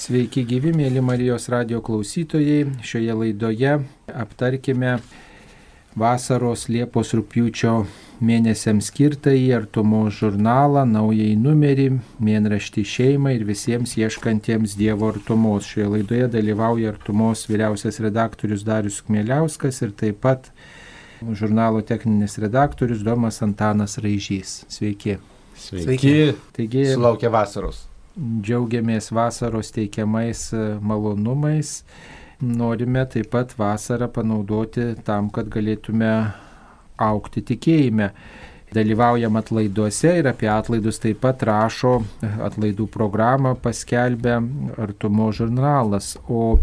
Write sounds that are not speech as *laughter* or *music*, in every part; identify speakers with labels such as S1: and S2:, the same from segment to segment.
S1: Sveiki gyvi, mėly Marijos radio klausytojai. Šioje laidoje aptarkime vasaros Liepos rūpiučio mėnesiams skirtą į artumo žurnalą, naująjį numerį, mėnraštį šeimai ir visiems ieškantiems Dievo artumos. Šioje laidoje dalyvauja artumos vyriausias redaktorius Darius Kmėliauskas ir taip pat žurnalo techninis redaktorius Domas Antanas Raižys. Sveiki.
S2: Sveiki. Sveiki.
S1: Taigi,
S2: Sulaukia vasaros
S1: džiaugiamės vasaros teikiamais e, malonumais. Norime taip pat vasarą panaudoti tam, kad galėtume aukti tikėjime. Dalyvaujam atlaiduose ir apie atlaidus taip pat rašo atlaidų programą paskelbę Artumo žurnalas. O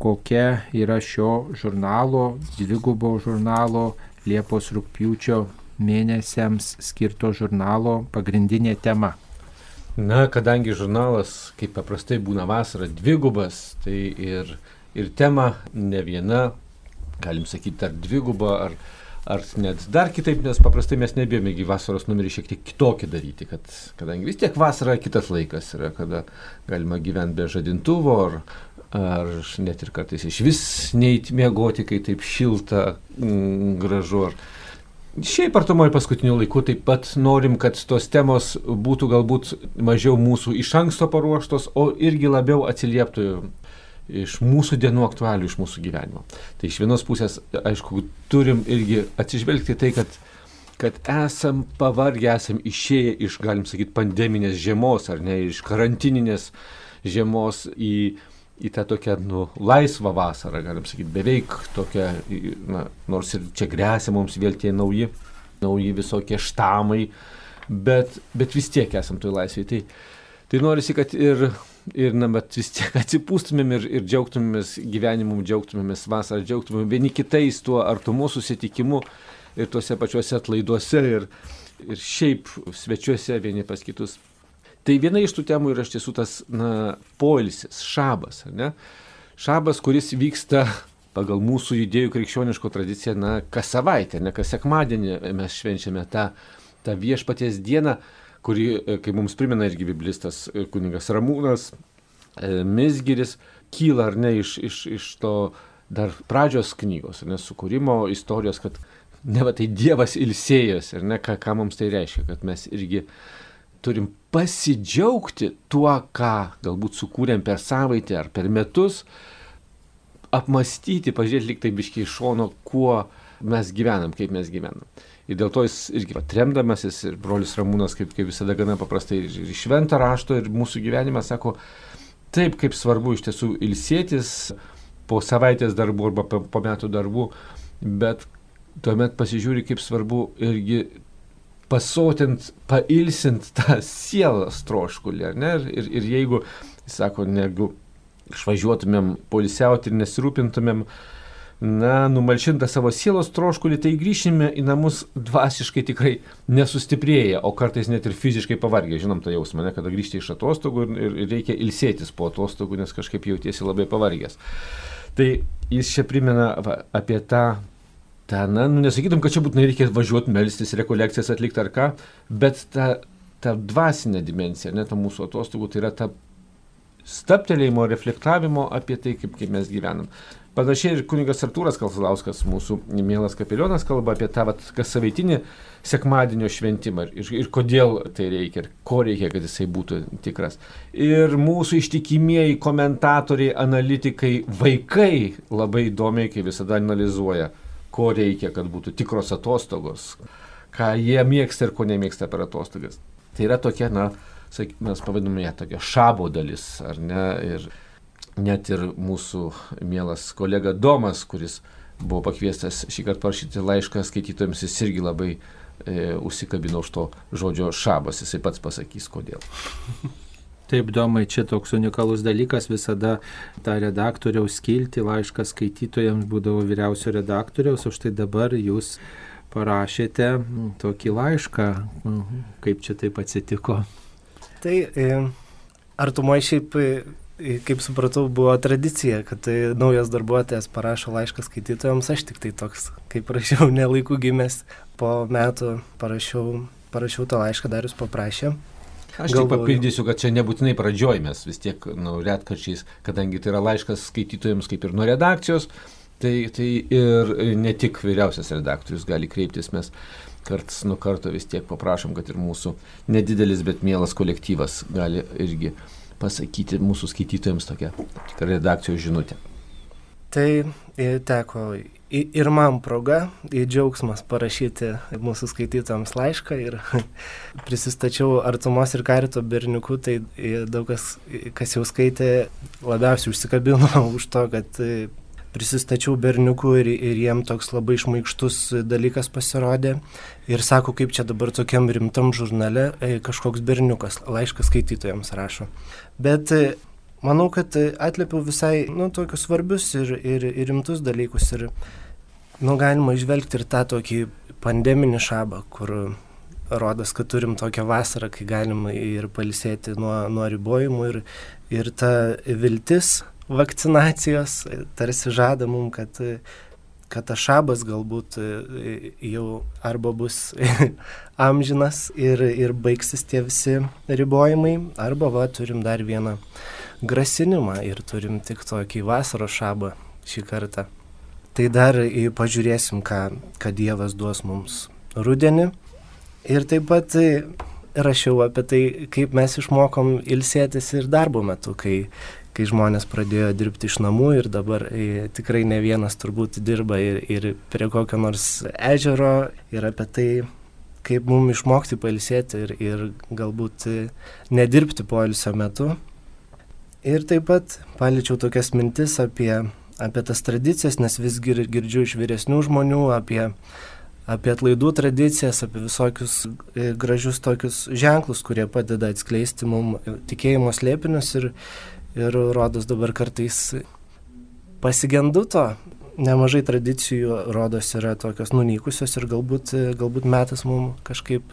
S1: kokia yra šio žurnalo, dvigubo žurnalo Liepos rūpjūčio mėnesiams skirto žurnalo pagrindinė tema?
S2: Na, kadangi žurnalas, kaip paprastai būna vasara, dvigubas, tai ir, ir tema ne viena, galim sakyti, ar dviguba, ar, ar net dar kitaip, nes paprastai mes nebijome į vasaros numerį šiek tiek kitokį daryti, kad, kadangi vis tiek vasara kitas laikas yra, kada galima gyventi be žadintuvo, ar, ar net ir kartais iš vis neįtmiegoti, kai taip šilta, mm, gražu. Ar, Šiaip artumoje paskutiniu laiku taip pat norim, kad tos temos būtų galbūt mažiau mūsų iš anksto paruoštos, o irgi labiau atsilieptų iš mūsų dienų aktualių, iš mūsų gyvenimo. Tai iš vienos pusės, aišku, turim irgi atsižvelgti tai, kad, kad esam pavargę, esam išėję iš, galim sakyti, pandeminės žiemos ar ne, iš karantininės žiemos į į tą tokią nu, laisvą vasarą, galim sakyti, beveik tokią, na, nors ir čia grėsia mums vėl tie nauji, nauji visokie štamai, bet, bet vis tiek esam toj laisvėje. Tai, tai norisi, kad ir, ir na, bet vis tiek *laughs* atsipūstumėm ir, ir džiaugtumėmės gyvenimu, džiaugtumėmės vasarą, džiaugtumėm vieni kitais tuo artumu susitikimu ir tuose pačiuose atlaiduose ir, ir šiaip svečiuose vieni pas kitus. Tai viena iš tų temų yra iš tiesų tas na, poilsis, šabas. Ne? Šabas, kuris vyksta pagal mūsų judėjų krikščioniško tradiciją, na, kas savaitę, ne kas sekmadienį mes švenčiame tą, tą viešpaties dieną, kuri, kaip mums primena irgi biblistas kuningas Ramūnas, e, Misgiris, kyla ar ne iš, iš, iš to dar pradžios knygos, nes sukūrimo istorijos, kad ne va tai Dievas ilsėjosi, ar ne, ką, ką mums tai reiškia, kad mes irgi turim pasidžiaugti tuo, ką galbūt sukūrėm per savaitę ar per metus, apmastyti, pažiūrėti liktai biškiai iš šono, kuo mes gyvenam, kaip mes gyvenam. Ir dėl to jis irgi atremdamasis ir brolius Ramūnas, kaip, kaip visada gana paprastai ir šventą rašto ir mūsų gyvenimą sako, taip kaip svarbu iš tiesų ilsėtis po savaitės darbų arba po, metų darbų, bet tuomet pasižiūri, kaip svarbu irgi pasotint, pailsint tą sielos troškulį, ar ne? Ir, ir jeigu, sako, negu išvažiuotumėm polisiauti ir nesirūpintumėm, na, numalšintą savo sielos troškulį, tai grįšime į namus dvasiškai tikrai nesustiprėję, o kartais net ir fiziškai pavargę. Žinom tą jausmą, ne, kada grįžti iš atostogų ir, ir reikia ilsėtis po atostogų, nes kažkaip jautiesi labai pavargęs. Tai jis čia primena va, apie tą tą, na, nu, nesakytum, kad čia būtinai reikia važiuoti, melstis, rekolekcijas atlikti ar ką, bet ta, ta dvasinė dimensija, ne ta mūsų atostogų, tai yra ta staptelėjimo, reflektavimo apie tai, kaip, kaip mes gyvenam. Panašiai ir kunigas Artūras Kalsalauskas, mūsų mielas kapelionas, kalba apie tą vat, kas savaitinį sekmadienio šventimą ir, ir kodėl tai reikia ir ko reikia, kad jisai būtų tikras. Ir mūsų ištikimieji komentatoriai, analitikai, vaikai labai įdomiai, kaip visada analizuoja ko reikia, kad būtų tikros atostogos, ką jie mėgsta ir ko nemėgsta per atostogas. Tai yra tokia, na, sak, mes pavadiname ją tokia šabo dalis, ar ne? Ir net ir mūsų mielas kolega Domas, kuris buvo pakviestas šį kartą parašyti laišką skaitytojams, jis irgi labai e, užsikabino už to žodžio šabas, jisai pats pasakys kodėl. *laughs*
S1: Taip, Domai, čia toks unikalus dalykas, visada tą redaktoriaus skilti, laiškas skaitytojams būdavo vyriausio redaktoriaus, o štai dabar jūs parašėte tokį laišką, kaip čia taip atsitiko.
S3: Tai e, artumai šiaip, e, kaip supratau, buvo tradicija, kad naujas darbuotojas parašo laišką skaitytojams, aš tik tai toks, kaip prašiau, *laughs* nelaikų gimęs, po metų parašiau, parašiau tą laišką, Darius paprašė
S2: Aš tik papildysiu, kad čia nebūtinai pradžioj mes vis tiek, nu, retkarčiais, kadangi tai yra laiškas skaitytojams kaip ir nuo redakcijos, tai, tai ir ne tik vyriausias redaktorius gali kreiptis, mes karts nuo karto vis tiek paprašom, kad ir mūsų nedidelis, bet mielas kolektyvas gali irgi pasakyti mūsų skaitytojams tokią redakcijos žinutę.
S3: Tai e, teko ir man proga, ir džiaugsmas parašyti mūsų skaitytams laišką ir *laughs* prisistačiau Artumos ir Karito berniukų, tai daug kas, kas jau skaitė, labiausiai užsikabino *laughs* už to, kad prisistačiau berniukų ir, ir jiem toks labai išmaikštus dalykas pasirodė. Ir sako, kaip čia dabar tokiam rimtam žurnale kažkoks berniukas laišką skaitytojams rašo. Bet manau, kad atlėpiau visai, nu, tokius svarbius ir, ir, ir rimtus dalykus. Ir nu, galima išvelgti ir tą tokį pandeminį šabą, kur rodos, kad turim tokią vasarą, kai galima ir palisėti nuo, nuo ribojimų ir, ir ta viltis vakcinacijos tarsi žada mum, kad, kad tas šabas galbūt jau arba bus *laughs* amžinas ir, ir baigsis tie visi ribojimai, arba va turim dar vieną grasinimą ir turim tik tokį vasaros šabą šį kartą. Tai dar pažiūrėsim, ką, ką Dievas duos mums rudenį. Ir taip pat rašiau apie tai, kaip mes išmokom ilsėtis ir darbo metu, kai, kai žmonės pradėjo dirbti iš namų ir dabar e, tikrai ne vienas turbūt dirba ir, ir prie kokio nors ežero ir apie tai, kaip mums išmokti pailsėti ir, ir galbūt nedirbti poilsio metu. Ir taip pat paliečiau tokias mintis apie apie tas tradicijas, nes vis gir, girdžiu iš vyresnių žmonių apie, apie atlaidų tradicijas, apie visokius e, gražius tokius ženklus, kurie padeda atskleisti mums tikėjimo slėpinius ir, ir rodos dabar kartais pasigendu to. Nemažai tradicijų rodos yra tokios nunykusios ir galbūt, galbūt metas mums kažkaip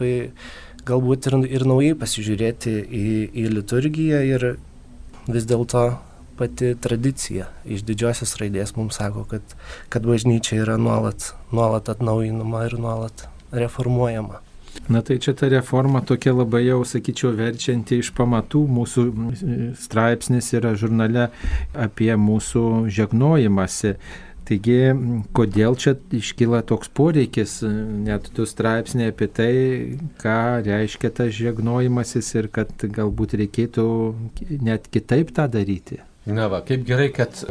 S3: galbūt ir, ir naujai pasižiūrėti į, į liturgiją ir vis dėlto pati tradicija iš didžiosios raidės mums sako, kad, kad bažnyčia yra nuolat, nuolat atnaujinama ir nuolat reformuojama.
S1: Na tai čia ta reforma tokia labai jau, sakyčiau, verčianti iš pamatų. Mūsų straipsnis yra žurnale apie mūsų žegnojimąsi. Taigi, kodėl čia iškyla toks poreikis, net du straipsniai apie tai, ką reiškia tas žegnojimasis ir kad galbūt reikėtų net kitaip tą daryti.
S2: Na va, kaip gerai, kad,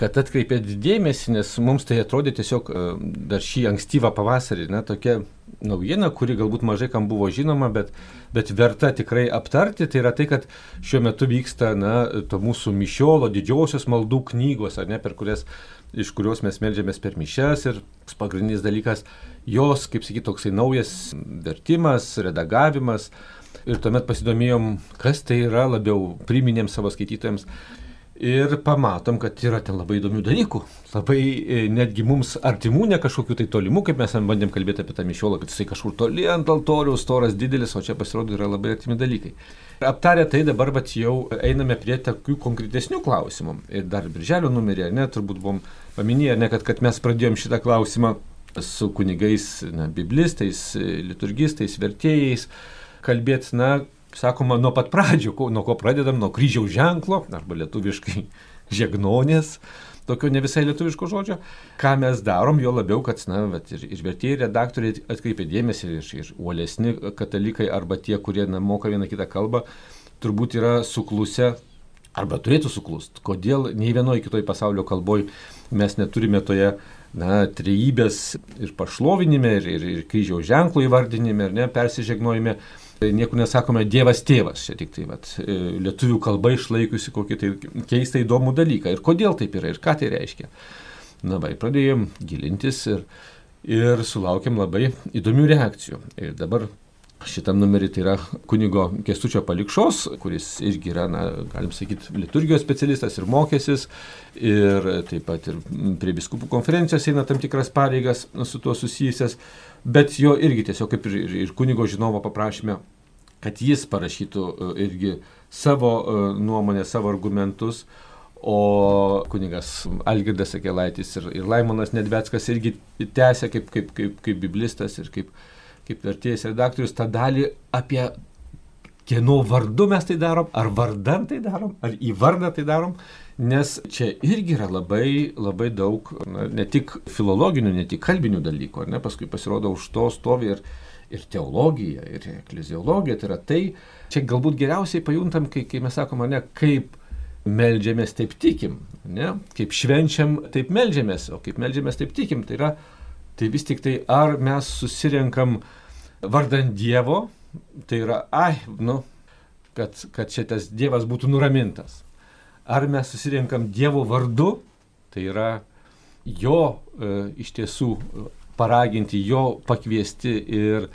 S2: kad atkreipėt dėmesį, nes mums tai atrodė tiesiog e, dar šį ankstyvą pavasarį, na, tokia naujiena, kuri galbūt mažai kam buvo žinoma, bet, bet verta tikrai aptarti, tai yra tai, kad šiuo metu vyksta, na, to mūsų mišiolo didžiosios maldų knygos, ar ne, per kurias, iš kurios mes melžiamės per mišes ir pagrindinis dalykas, jos, kaip sakyti, toksai naujas vertimas, redagavimas. Ir tuomet pasidomėjom, kas tai yra, labiau priminėm savo skaitytojams Ir pamatom, kad yra ten labai įdomių dalykų. Labai e, netgi mums artimų, ne kažkokių tai tolimų, kaip mes bandėm kalbėti apie tą mišiolą, kad jisai kažkur toli ant altoriaus, storas didelis, o čia pasirodo yra labai artimi dalykai. Aptarę tai dabar vat, jau einame prie tokių konkretesnių klausimų. Ir dar birželio numerį, ne, turbūt buvom paminėję, ne, kad, kad mes pradėjom šitą klausimą su kunigais, na, biblistais, liturgistais, vertėjais, kalbėti, na, sakoma, nuo pat pradžių, nuo ko pradedam, nuo kryžiaus ženklo, arba lietuviškai *laughs* žegnonės, tokio ne visai lietuviško žodžio, ką mes darom, jo labiau, kad na, ir, ir vertėjai, redaktoriai atkreipia dėmesį, ir, ir uolesni katalikai, arba tie, kurie na, moka vieną kitą kalbą, turbūt yra suklusę, arba turėtų suklust, kodėl nei vienoje kitoje pasaulio kalboje mes neturime toje na, trejybės ir pašlovinime, ir, ir, ir kryžiaus ženklo įvardinime, ir ne, persižegnojime Tai niekur nesakome Dievas tėvas, čia tik tai vat, e, lietuvių kalba išlaikusi kokį tai keistą įdomų dalyką. Ir kodėl taip yra ir ką tai reiškia. Na, vai, pradėjom gilintis ir, ir sulaukėm labai įdomių reakcijų. Ir dabar šitam numerį tai yra kunigo Kestučio palikšos, kuris irgi yra, na, galim sakyti, liturgijos specialistas ir mokėsis, ir taip pat ir prie biskupų konferencijos eina tam tikras pareigas su tuo susijusias bet jo irgi tiesiog kaip ir, ir, ir kunigo žinovo paprašėme, kad jis parašytų e, irgi savo e, nuomonę, savo argumentus, o kunigas Algirdas Akelaitis ir, ir Laimonas Nedvetskas irgi tęsė kaip, kaip, kaip, kaip biblistas ir kaip, kaip vertėjas redaktorius tą dalį apie kieno vardu mes tai darom, ar vardan tai darom, ar į vardą tai darom. Nes čia irgi yra labai, labai daug na, ne tik filologinių, ne tik kalbinių dalykų, ne, paskui pasirodo už to stovi ir, ir teologija, ir ekleziologija, tai yra tai, čia galbūt geriausiai pajuntam, kai, kai mes sakome, ne, kaip melžiamės, taip tikim, ne, kaip švenčiam, taip melžiamės, o kaip melžiamės, taip tikim, tai yra, tai vis tik tai ar mes susirenkam vardant Dievo, tai yra, ai, nu, kad, kad šitas Dievas būtų nuramintas ar mes susirinkam Dievo vardu, tai yra jo e, iš tiesų paraginti, jo pakviesti ir,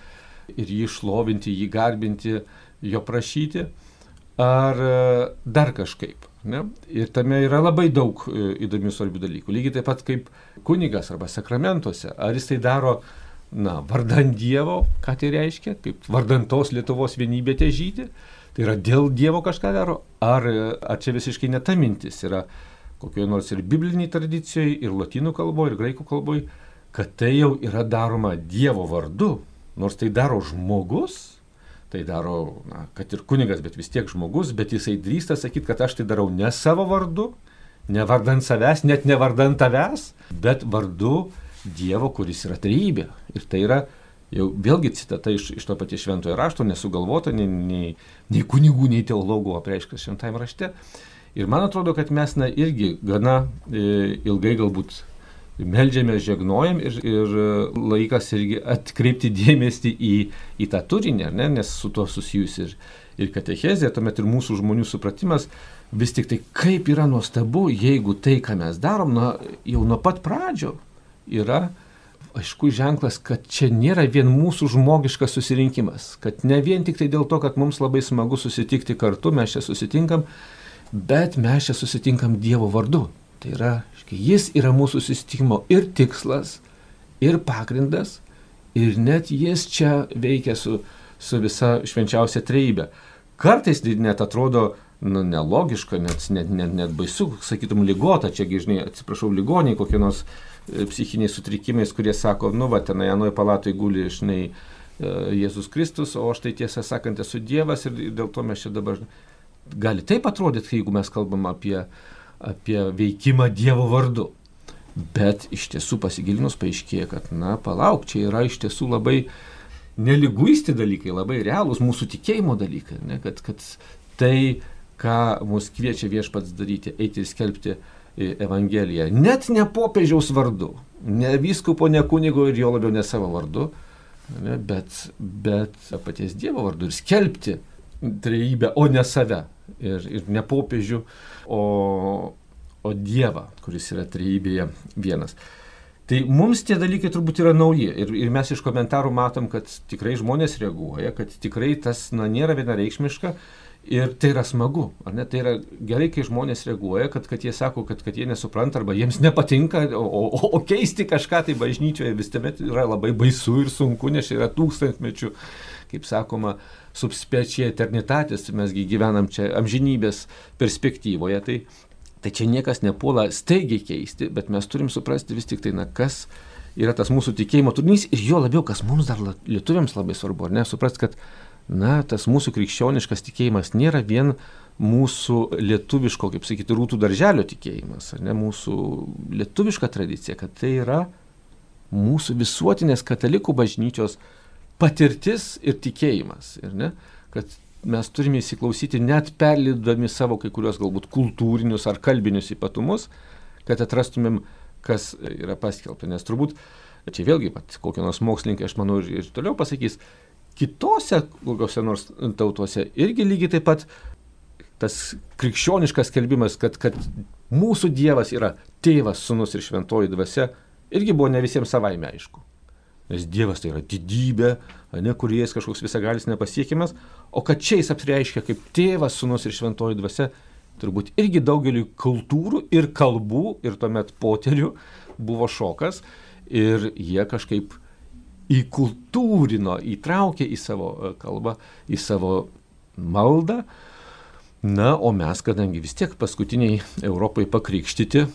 S2: ir jį šlovinti, jį garbinti, jo prašyti, ar e, dar kažkaip. Ne? Ir tame yra labai daug e, įdomių svarbių dalykų. Lygiai taip pat kaip kunigas arba sakramentuose. Ar jis tai daro, na, vardant Dievo, ką tai reiškia, kaip vardant tos Lietuvos vienybė težyti, Tai yra dėl Dievo kažką daro, ar, ar čia visiškai ne ta mintis yra kokioje nors ir bibliniai tradicijoje, ir latinų kalboje, ir graikų kalboje, kad tai jau yra daroma Dievo vardu, nors tai daro žmogus, tai daro, na, kad ir kunigas, bet vis tiek žmogus, bet jisai drįsta sakyti, kad aš tai darau ne savo vardu, ne vardant savęs, net ne vardant tavęs, bet vardu Dievo, kuris yra trybė. Ir tai yra jau vėlgi citata iš, iš to paties šventojo rašto, nesugalvota nei, nei, nei kunigų, nei teologų apreiškas šventajame rašte. Ir man atrodo, kad mes na, irgi gana e, ilgai galbūt meldžiame, žegnojam ir, ir laikas irgi atkreipti dėmesį į, į tą turinį, ne? nes su tuo susijusi ir, ir katechezė, tuomet ir mūsų žmonių supratimas, vis tik tai kaip yra nuostabu, jeigu tai, ką mes darom, na, jau nuo pat pradžio yra aišku ženklas, kad čia nėra vien mūsų žmogiškas susirinkimas, kad ne vien tik tai dėl to, kad mums labai smagu susitikti kartu, mes čia susitinkam, bet mes čia susitinkam Dievo vardu. Tai yra, jis yra mūsų susitikimo ir tikslas, ir pagrindas, ir net jis čia veikia su, su visa švenčiausia treibė. Kartais net atrodo, nu, nelogiška, net, net, net, net baisu, sakytum, lygota, čia, žinai, atsiprašau, ligoniai kokie nors psichiniais sutrikimais, kurie sako, nu, va, tenai anoje palatoje guli, žinai, e, Jėzus Kristus, o aš tai tiesą sakant esu Dievas ir dėl to mes čia dabar gali taip atrodyti, jeigu mes kalbam apie, apie veikimą Dievo vardu. Bet iš tiesų pasigilinus paaiškėja, kad, na, palauk, čia yra iš tiesų labai neliguisti dalykai, labai realūs mūsų tikėjimo dalykai, ne, kad, kad tai, ką mus kviečia viešpats daryti, eiti ir skelbti uh, Evangeliją. Net ne popiežiaus vardu, ne vyskupo, ne kunigo ir jo labiau ne savo vardu, bet, bet paties Dievo vardu ir skelbti trejybę, o ne save. Ir, ir ne popiežių, o, o Dievą, kuris yra trejybėje vienas. Tai mums tie dalykai turbūt yra nauji ir, ir mes iš komentarų matom, kad tikrai žmonės reaguoja, kad tikrai tas na, nėra vienareikšmiška Ir tai yra smagu, ar ne? Tai yra gerai, kai žmonės reaguoja, kad, kad jie sako, kad, kad jie nesupranta arba jiems nepatinka, o, o, o keisti kažką tai bažnyčioje vis tuomet yra labai baisu ir sunku, nes yra tūkstantmečių, kaip sakoma, subspečia eternitatis, mesgi gyvenam čia amžinybės perspektyvoje, tai, tai čia niekas nepuola staigiai keisti, bet mes turim suprasti vis tik tai, na kas yra tas mūsų tikėjimo turinys ir jo labiau, kas mums dar lietuviams labai svarbu, ar ne, suprast, kad na, tas mūsų krikščioniškas tikėjimas nėra vien mūsų lietuviško, kaip sakyti, rūtų darželio tikėjimas, ar ne mūsų lietuviška tradicija, kad tai yra mūsų visuotinės katalikų bažnyčios patirtis ir tikėjimas. Ir ne, kad mes turime įsiklausyti net perlydami savo kai kurios galbūt kultūrinius ar kalbinius ypatumus, kad atrastumėm, kas yra paskelbta. Nes turbūt, čia vėlgi, pat, kokie nors mokslininkai, aš manau, ir, ir toliau pasakys, kitose kokiuose nors tautose irgi lygiai taip pat tas krikščioniškas skelbimas, kad, kad mūsų Dievas yra tėvas, sunus ir šventoji dvasia, irgi buvo ne visiems savaime aišku. Nes Dievas tai yra didybė, ne kuriejas kažkoks visagalis nepasiekimas, o kad čia jis apreiškia kaip tėvas, sunus ir šventoji dvasia, turbūt irgi daugeliu kultūrų ir kalbų ir tuomet potelių buvo šokas ir jie kažkaip įkultūrino, įtraukė į savo e, kalbą, į savo maldą. Na, o mes, kadangi vis tiek paskutiniai Europai pakrikštyti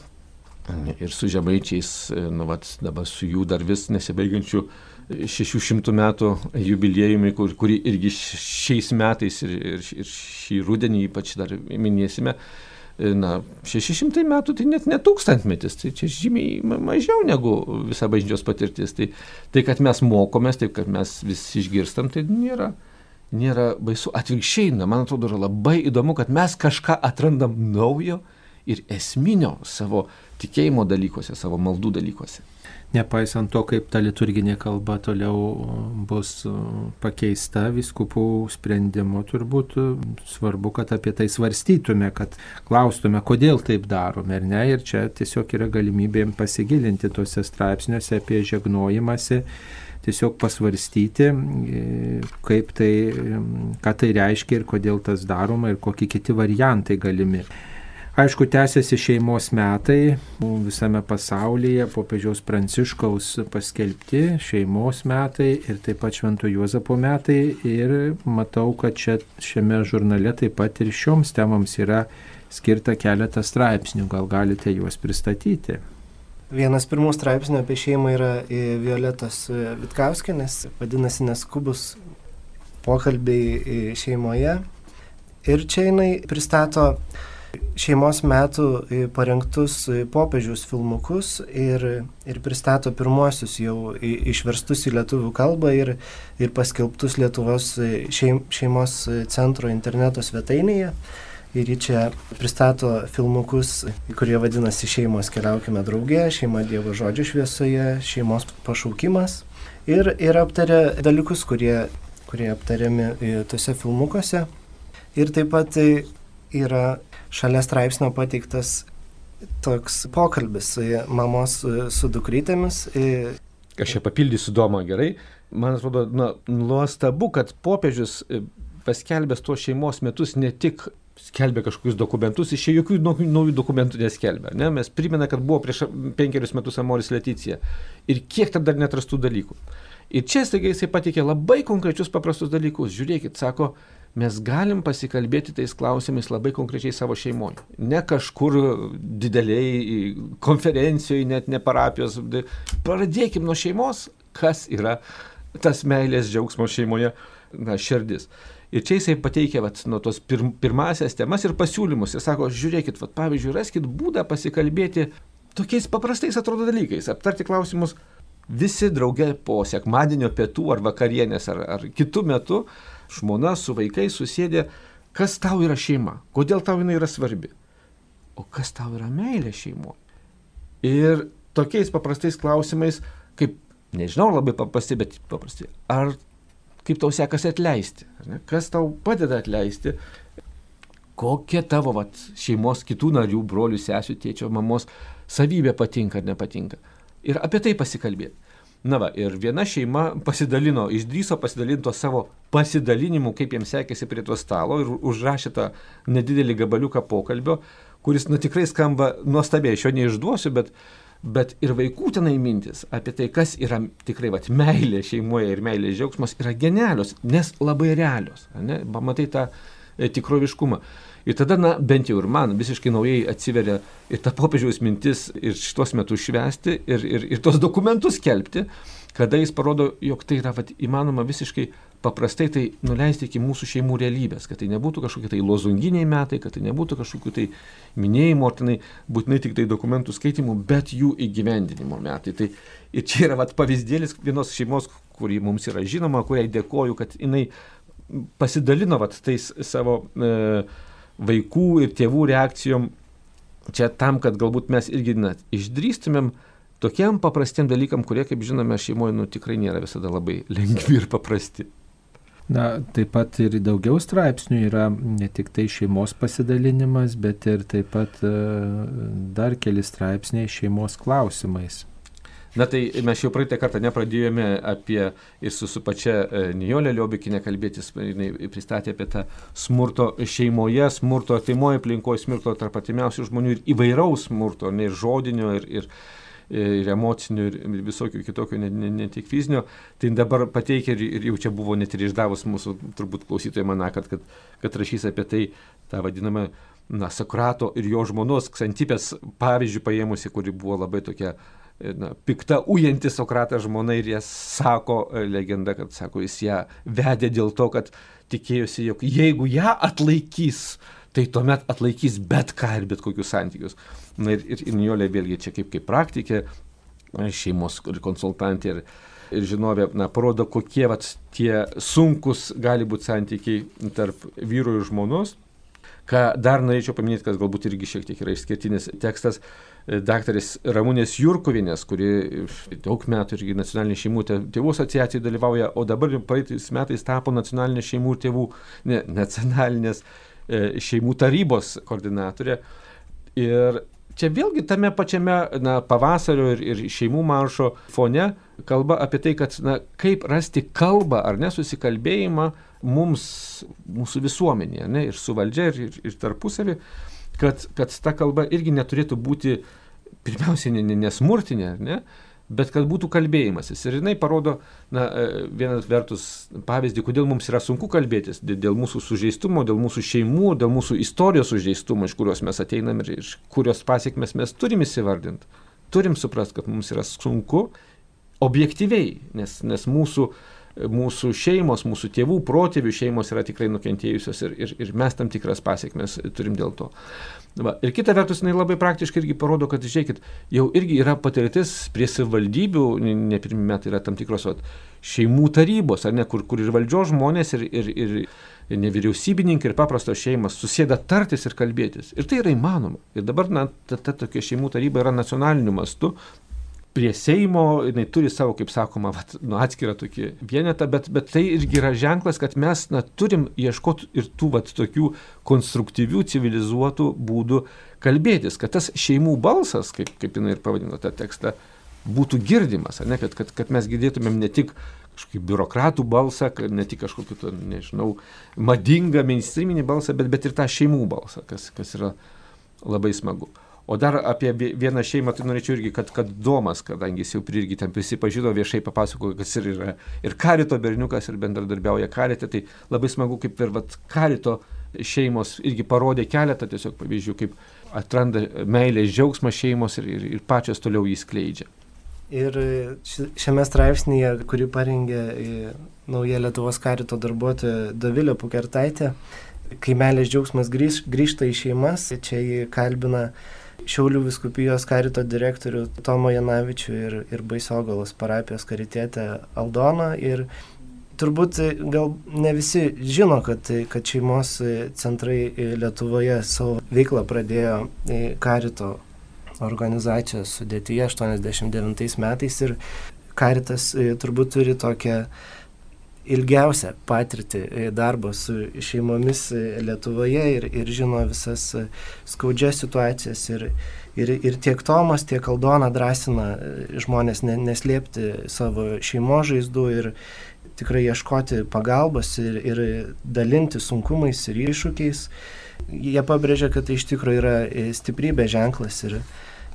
S2: ir su žemaičiais, e, nu, vat, dabar su jų dar vis nesibaigiančiu 600 metų jubiliejumi, kur, kurį irgi šiais metais ir, ir, ir šį rudenį ypač dar minėsime. Na, 600 metų tai net ne tūkstantmetis, tai čia žymiai mažiau negu visa bažnyčios patirtis. Tai, tai kad mes mokomės, taip kad mes vis išgirstam, tai nėra, nėra baisu. Atvirkščiai, na, man atrodo, yra labai įdomu, kad mes kažką atrandam naujo ir esminio savo tikėjimo dalykuose, savo maldų dalykuose
S1: nepaisant to, kaip ta liturginė kalba toliau bus pakeista viskupų sprendimu, turbūt svarbu, kad apie tai svarstytume, kad klaustume, kodėl taip darome ir ne. Ir čia tiesiog yra galimybė pasigilinti tuose straipsniuose apie žegnojimąsi tiesiog pasvarstyti, kaip tai, ką tai reiškia ir kodėl tas daroma ir kokie kiti variantai galimi. Aišku, tęsiasi šeimos metai visame pasaulyje, popiežiaus Pranciškaus paskelbti šeimos metai ir taip pat Švento Juozapo metai. Ir matau, kad čia šiame žurnale taip pat ir šioms temams yra skirta keletas straipsnių. Gal galite juos pristatyti?
S3: Vienas pirmų straipsnių apie šeimą yra Violetos Vitkauskinės, vadinasi Neskubus pokalbiai šeimoje. Ir čia jinai pristato šeimos metų e, parengtus e, popiežiaus filmukus ir, ir pristato pirmuosius jau išverstus į lietuvių kalbą ir, ir paskelbtus Lietuvos e, šeim, šeimos centro interneto svetainėje. Ir ji čia pristato filmukus, kurie vadinasi Šeimos keliaukime draugė, Šeima Dievo žodžio šviesoje, Šeimos pašaukimas. Ir, ir aptaria dalykus, kurie, kurie aptariami tuose filmukuose. Ir taip pat yra šalia straipsnio pateiktas toks pokalbis mamos su dukrytėmis.
S2: Aš čia papildysiu domą gerai. Man atrodo, na, nuostabu, kad popiežius e, paskelbęs tuos šeimos metus ne tik skelbė kažkokius dokumentus, iš čia jokių naujų dokumentų neskelbė. Ne? Mes primena, kad buvo prieš penkerius metus Amoris Leticija. Ir kiek tam dar netrastų dalykų. Ir čia staiga jisai patikė labai konkrečius paprastus dalykus. Žiūrėkit, sako, mes galim pasikalbėti tais klausimais labai konkrečiai savo šeimoje. Ne kažkur dideliai konferencijoje, net ne parapijos. Pradėkim nuo šeimos, kas yra tas meilės džiaugsmo šeimoje na, širdis. Ir čia jisai pateikia vat, nuo tos pir, pirmasias temas ir pasiūlymus. Jis sako, žiūrėkit, vat, pavyzdžiui, raskit būdą pasikalbėti tokiais paprastais atrodo dalykais, aptarti klausimus visi drauge po sekmadienio pietų ar vakarienės ar, ar kitų metų žmona su vaikais susėdė, kas tau yra šeima, kodėl tau jinai yra svarbi, o kas tau yra meilė šeimoje. Ir tokiais paprastais klausimais, kaip, nežinau, labai paprasti, bet paprasti, ar kaip tau sekasi atleisti, kas tau padeda atleisti, kokia tavo vat, šeimos kitų narių, brolių, sesių, tėčio, mamos savybė patinka ar nepatinka. Ir apie tai pasikalbėti. Na va, ir viena šeima pasidalino, išdryso pasidalinti to savo pasidalinimu, kaip jiems sekėsi prie to stalo ir užrašė tą nedidelį gabaliuką pokalbio, kuris, nu, tikrai skamba nuostabiai, aš jo neišduosiu, bet, bet ir vaikų tenai mintis apie tai, kas yra tikrai, va, meilė šeimoje ir meilė džiaugsmas yra genialios, nes labai realios. Ne? Pamatai tą e, tikroviškumą. Ir tada, na, bent jau ir man visiškai naujai atsiveria ir ta popiežiaus mintis ir šitos metus švesti ir, ir, ir tos dokumentus kelbti, kada jis parodo, jog tai yra vat, įmanoma visiškai paprastai tai nuleisti iki mūsų šeimų realybės, kad tai nebūtų kažkokie tai lozunginiai metai, kad tai nebūtų kažkokių tai minėjimų, ar tenai būtinai tik tai dokumentų skaitimų, bet jų įgyvendinimo metai. Tai ir čia yra vat, pavyzdėlis vienos šeimos, kuri mums yra žinoma, kuriai dėkoju, kad jinai pasidalino vat, tais savo e, vaikų ir tėvų reakcijom čia tam, kad galbūt mes irgi net išdrįstumėm tokiem paprastiem dalykam, kurie, kaip žinome, šeimoje nu, tikrai nėra visada labai lengvi ir paprasti.
S1: Na, taip pat ir daugiau straipsnių yra ne tik tai šeimos pasidalinimas, bet ir taip pat e, dar keli straipsniai šeimos klausimais.
S2: Na tai mes jau praeitą kartą nepradėjome apie ir su, su pačia e, Nijolė Liobikinė kalbėtis, jinai pristatė apie tą smurto šeimoje, smurto artimoje aplinkoje, smurto tarp atimiausių žmonių ir įvairaus smurto, ne ir žodinio, ir, ir, ir emocinių, ir visokių kitokių, ne, ne, ne tik fizinio. Tai dabar pateikia ir, ir jau čia buvo net ir išdavus mūsų turbūt klausytojai maną, kad, kad, kad rašys apie tai tą vadinamą na, Sokrato ir jo žmonos Ksantipės pavyzdžių paėmusi, kuri buvo labai tokia na, pikta ujanti Sokratas žmona ir jie sako, legenda, kad sako, jis ją vedė dėl to, kad tikėjosi, jog jeigu ją atlaikys, tai tuomet atlaikys bet ką ir bet kokius santykius. Na ir, ir, ir Nijolė vėlgi čia kaip, kaip praktikė, šeimos konsultantė ir, ir žinovė, na, parodo, kokie vat, tie sunkus gali būti santykiai tarp vyru ir žmonos. Ką dar norėčiau paminėti, kas galbūt irgi šiek tiek yra išskirtinis tekstas, daktarės Ramūnės Jurkovinės, kuri daug metų irgi nacionalinė šeimų tėvų asociacijai dalyvauja, o dabar praeitais metais tapo nacionalinės šeimų tėvų, ne, *laughs* nacionalinės e, šeimų tarybos koordinatorė. Ir čia vėlgi tame pačiame na, pavasario ir, ir šeimų maršo fone kalba apie tai, kad na, kaip rasti kalbą ar nesusikalbėjimą mums, mūsų visuomenėje, ne, ir su valdžia, ir, ir, ir tarpusavį, kad, kad ta kalba irgi neturėtų būti pirmiausiai nesmurtinė, ne, bet kad būtų kalbėjimasis. Ir jinai parodo, na, e, vienas vertus pavyzdį, kodėl mums yra sunku kalbėtis, dėl mūsų sužeistumo, dėl mūsų šeimų, dėl mūsų istorijos sužeistumo, iš kurios mes ateinam ir iš kurios pasiekmes mes turim įsivardinti. Turim suprasti, kad mums yra sunku objektyviai, nes, nes mūsų mūsų šeimos, mūsų tėvų, protėvių šeimos yra tikrai nukentėjusios ir, ir, ir mes tam tikras pasiekmes turim dėl to. Va. Ir kita vertus, jinai labai praktiškai irgi parodo, kad, žiūrėkit, jau irgi yra patirtis prie savivaldybių, ne pirmie metai yra tam tikros vat, šeimų tarybos, ar ne, kur, kur ir valdžios žmonės, ir, ir, ir nevyriausybininkai, ir paprastos šeimas susėda tartis ir kalbėtis. Ir tai yra įmanoma. Ir dabar, na, ta, ta tokia šeimų taryba yra nacionaliniu mastu, prie Seimo, jinai turi savo, kaip sakoma, vat, nu, atskirą tokį vienetą, bet, bet tai irgi yra ženklas, kad mes na, turim ieškoti ir tų vat, tokių konstruktyvių, civilizuotų būdų kalbėtis, kad tas šeimų balsas, kaip, kaip jinai ir pavadino tą tekstą, būtų girdimas, ne, kad, kad, kad mes girdėtumėm ne tik kažkokį biurokratų balsą, ne tik kažkokį, to, nežinau, madingą mainstreaminį balsą, bet, bet ir tą šeimų balsą, kas, kas yra labai smagu. O dar apie vieną šeimą, tai norėčiau irgi, kad, kad Domas, kadangi jis jau irgi ten prisipažino, viešai papasakojo, kas ir yra ir karito berniukas, ir bendradarbiauja karite, tai labai smagu, kaip ir vat, karito šeimos irgi parodė keletą tiesiog pavyzdžių, kaip atranda meilės džiaugsmą šeimos ir, ir, ir pačios toliau jį skleidžia.
S3: Ir šiame straipsnėje, kurį parengė nauja Lietuvos karito darbuotoja Davilė Pukertaitė, kai meilės džiaugsmas grįž, grįžta į šeimas, čia jį kalbina Šiaulių viskupijos karito direktorių Tomo Janavičių ir, ir Baisogalos parapijos karitėtę Aldoną. Ir turbūt gal ne visi žino, kad, kad šeimos centrai Lietuvoje savo veiklą pradėjo karito organizacijos sudėtyje 89 metais ir karitas turbūt turi tokią ilgiausią patirtį e, darbo su šeimomis e, Lietuvoje ir, ir žino visas e, skaudžias situacijas. Ir, ir, ir tiek Tomas, tiek Aldona drąsina žmonės neslėpti savo šeimo žaizdų ir tikrai ieškoti pagalbos ir, ir dalinti sunkumais ir iššūkiais. Jie pabrėžia, kad tai iš tikrųjų yra stiprybė ženklas ir,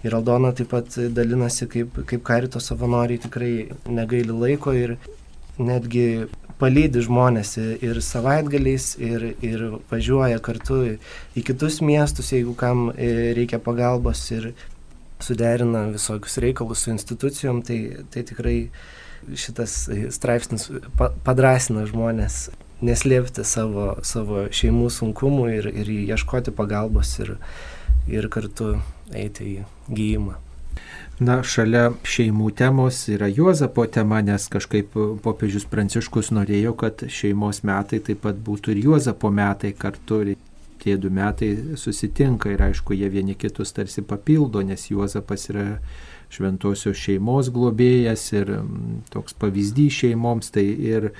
S3: ir Aldona taip pat dalinasi, kaip, kaip karito savanoriai tikrai negaili laiko ir netgi palydi žmonės ir savaitgaliais, ir, ir važiuoja kartu į kitus miestus, jeigu kam e, reikia pagalbos ir suderina visokius reikalus su institucijom, tai, tai tikrai šitas straipsnis padrasina žmonės neslėpti savo, savo šeimų sunkumų ir, ir ieškoti pagalbos ir, ir kartu eiti į gyjimą.
S1: Na, šalia šeimų temos yra Juozapo tema, nes kažkaip popiežius Pranciškus norėjo, kad šeimos metai taip pat būtų ir Juozapo metai kartu. Ir tie du metai susitinka ir aišku, jie vieni kitus tarsi papildo, nes Juozapas yra šventosios šeimos globėjas ir mm, toks pavyzdys šeimoms, tai ir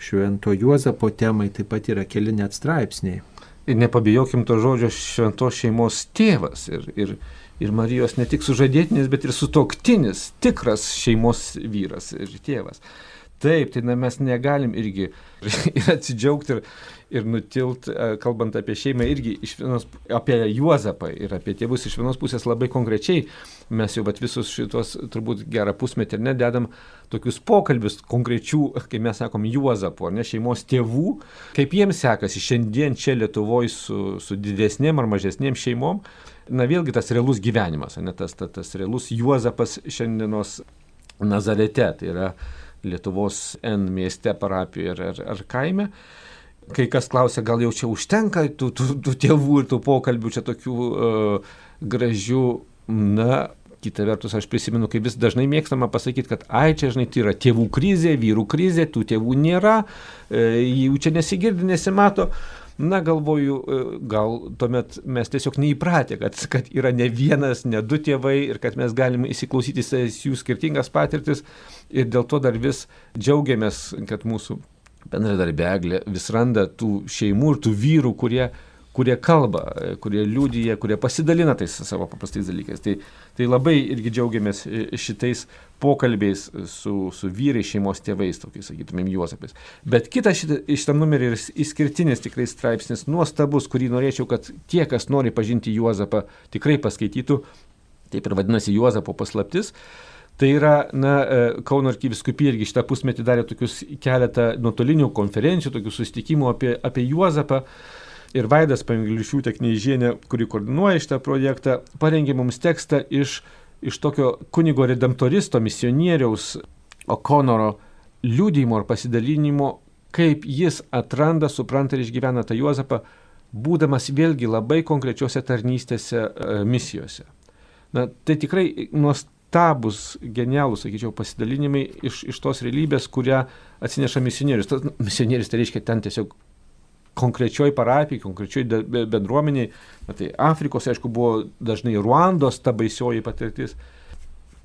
S1: švento Juozapo temai taip pat yra keli net straipsniai.
S2: Ir nepabijokim to žodžio šventos šeimos tėvas. Ir, ir ir Marijos ne tik sužadėtinis, bet ir sutoktinis, tikras šeimos vyras ir tėvas. Taip, tai na, mes negalim irgi *laughs* ir atsidžiaugti ir, ir nutilt, e, kalbant apie šeimą, irgi vienos, apie Juozapą ir apie tėvus iš vienos pusės labai konkrečiai. Mes jau visus šitos turbūt gerą pusmetį ir nededam tokius pokalbius konkrečių, kai mes sakom Juozapo, ne šeimos tėvų, kaip jiems sekasi šiandien čia Lietuvoje su, su didesnėm ar mažesnėm šeimom. Na vėlgi tas realus gyvenimas, ne tas, tas, tas realus Juozapas šiandienos Nazarete. Tai yra Lietuvos N mieste, parapijoje ar, ar, ar kaime. Kai kas klausia, gal jau čia užtenka tų, tų, tų tėvų ir tų pokalbių čia tokių uh, gražių, na, kita vertus aš prisimenu, kaip vis dažnai mėgstama pasakyti, kad ai čia, žinai, tai yra tėvų krizė, vyrų krizė, tų tėvų nėra, e, jų čia nesigirdi, nesimato. Na, galvoju, e, gal tuomet mes tiesiog neįpratę, kad, kad yra ne vienas, ne du tėvai ir kad mes galime įsiklausyti jų skirtingas patirtis. Ir dėl to dar vis džiaugiamės, kad mūsų bendradarbėglė vis randa tų šeimų ir tų vyrų, kurie kurie kalba, kurie liūdija, kurie pasidalina tais savo paprastais dalykais. Tai, tai labai irgi džiaugiamės šitais pokalbiais su, su vyrai, šeimos tėvais, tokiais, sakytumėm, Juozapais. Bet kitas šitą, šitą numerį ir išskirtinis tikrai straipsnis, nuostabus, kurį norėčiau, kad tie, kas nori pažinti Juozapą, tikrai paskaitytų. Taip ir vadinasi Juozapo paslaptis. Tai yra, na, e, Kauno arkiviskupija irgi šitą pusmetį darė tokius keletą nuotolinių konferencijų, tokių susitikimų apie, apie Juozapą ir Vaidas Panglišiūtė Kneižienė, kuri koordinuoja šitą projektą, parengė mums tekstą iš, iš tokio kunigo redemptoristo, misionieriaus Okonoro liūdėjimo ar pasidalinimo, kaip jis atranda, supranta ir išgyvena tą Juozapą, būdamas vėlgi labai konkrečiose tarnystėse e, misijose. Na, tai tikrai nuostabus, genialūs, sakyčiau, pasidalinimai iš, iš tos realybės, kurią atsineša misionierius. Tas misionierius tai reiškia ten tiesiog konkrečioj parapijai, konkrečioj bendruomeniai. Tai Afrikos, aišku, buvo dažnai Ruandos ta baisioji patirtis.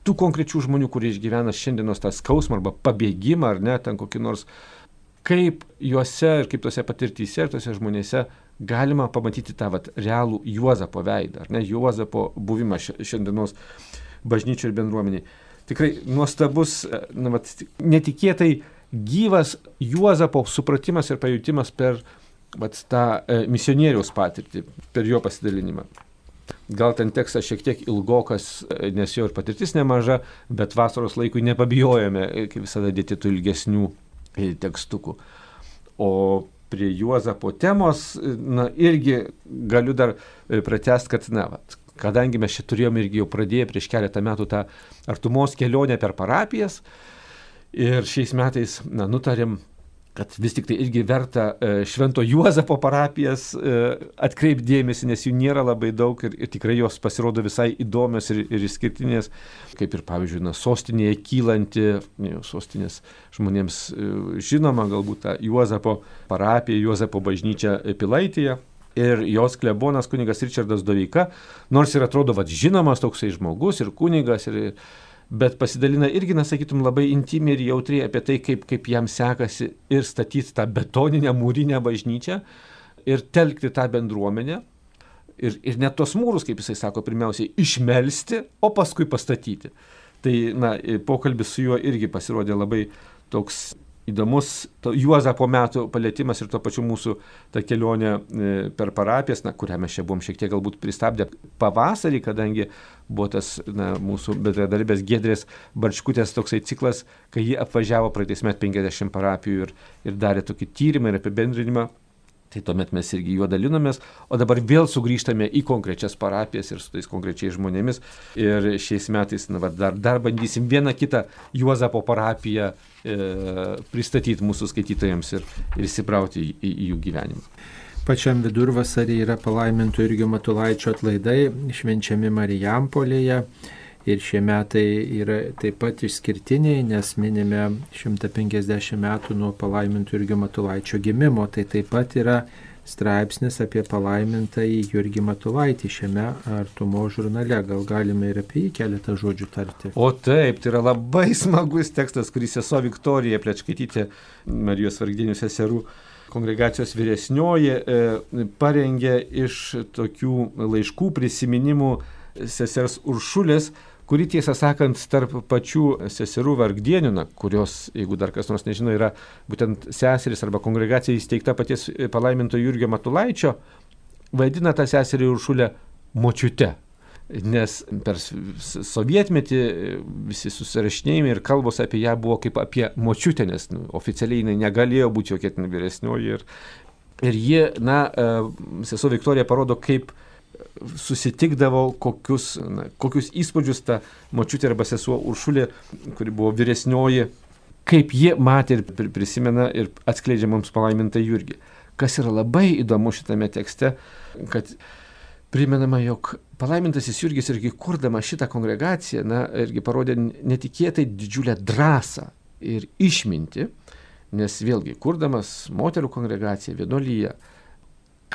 S2: Tų konkrečių žmonių, kurie išgyvena šiandienos tą skausmą arba pabėgimą ar ne, ten kokį nors, kaip juose ir kaip tose patirtyse ir tose žmonėse galima pamatyti tą vat, realų Juozapo veidą, ar ne, Juozapo buvimą šiandienos bažnyčių ir bendruomeniai. Tikrai nuostabus, na, vat, netikėtai gyvas Juozapo supratimas ir pajūtimas per vat, tą e, misionieriaus patirtį per jo pasidalinimą. Gal ten tekstas šiek tiek ilgokas, e, nes jo ir patirtis nemaža, bet vasaros laikui nepabijojame, e, kaip visada, dėti tų ilgesnių e, tekstukų. O prie Juozapo temos, na, irgi galiu dar pratest, kad, na, vat, kadangi mes čia turėjome irgi jau pradėję prieš keletą metų tą artumos kelionę per parapijas ir šiais metais, na, nutarėm kad vis tik tai irgi verta e, Švento Juozapo parapijas e, atkreipdėmėsi, nes jų nėra labai daug ir, ir tikrai jos pasirodo visai įdomios ir, ir išskirtinės, kaip ir pavyzdžiui, na, sostinėje kylanti, ne, sostinės žmonėms e, žinoma galbūt ta Juozapo parapija, Juozapo bažnyčia Pilaitėje. Ir jos klebonas kunigas Richardas Doveika, nors ir atrodo, vad žinomas toksai žmogus ir kunigas ir, ir bet pasidalina irgi, na, sakytum, labai intimiai ir jautriai apie tai, kaip, kaip jam sekasi ir statyti tą betoninę mūrinę bažnyčią ir telkti tą bendruomenę. Ir, ir net tos mūrus, kaip jisai sako, pirmiausiai išmelsti, o paskui pastatyti. Tai, na, pokalbis su juo irgi pasirodė labai toks įdomus Juozapo metų palėtimas ir tuo pačiu mūsų ta kelionė e, per parapijas, na, kurią mes čia buvom šiek tiek galbūt pristabdę pavasarį, kadangi buvo tas na, mūsų bendradarbės Gedrės Barčkutės toksai ciklas, kai ji apvažiavo praeitais met 50 parapijų ir, ir darė tokį tyrimą ir apibendrinimą. Tai tuomet mes irgi juo dalinomės, o dabar vėl sugrįžtame į konkrečias parapijas ir su tais konkrečiais žmonėmis. Ir šiais metais na, dar, dar bandysim vieną kitą Juozapo parapiją e, pristatyti mūsų skaitytojams ir, ir įsibrauti į, į, į jų gyvenimą.
S1: Pačiam vidurvasarį yra palaimintų irgi Matulaičio atlaidai, švenčiami Marijampolėje. Ir šie metai yra taip pat išskirtiniai, nes minime 150 metų nuo palaimintų Jurgio Matulaičio gimimo. Tai taip pat yra straipsnis apie palaimintąjį Jurgį Matulaitį šiame artumo žurnale. Gal galime ir apie jį keletą žodžių tarti.
S2: O taip, tai yra labai smagus tekstas, kurį sesuo Viktorija Plečkaitytė, Marijos Vargdinių seserų kongregacijos vyresnioji, e, parengė iš tokių laiškų prisiminimų sesers Uršulės, kuri tiesą sakant tarp pačių seserų vargdienių, na, kurios, jeigu dar kas nors nežino, yra būtent seseris arba kongregacija įsteigta paties palaiminto Jurgio Matulaičio, vaidina tą seserį Uršulę močiute. Nes per sovietmetį visi susirašinėjimai ir kalbos apie ją buvo kaip apie močiutę, nes nu, oficialiai jinai negalėjo būti jokia ten vyresnioji. Ir, ir ji, na, e, sesuo Viktorija parodo, kaip susitikdavo, kokius, na, kokius įspūdžius ta močiutė arba sesuo Uršulė, kuri buvo vyresnioji, kaip jie matė ir prisimena ir atskleidžia mums palaimintą Jurgį. Kas yra labai įdomu šitame tekste, kad primenama, jog palaimintasis Jurgis irgi kurdama šitą kongregaciją, na, irgi parodė netikėtai didžiulę drąsą ir išminti, nes vėlgi, kurdamas moterų kongregaciją, vienuolyje,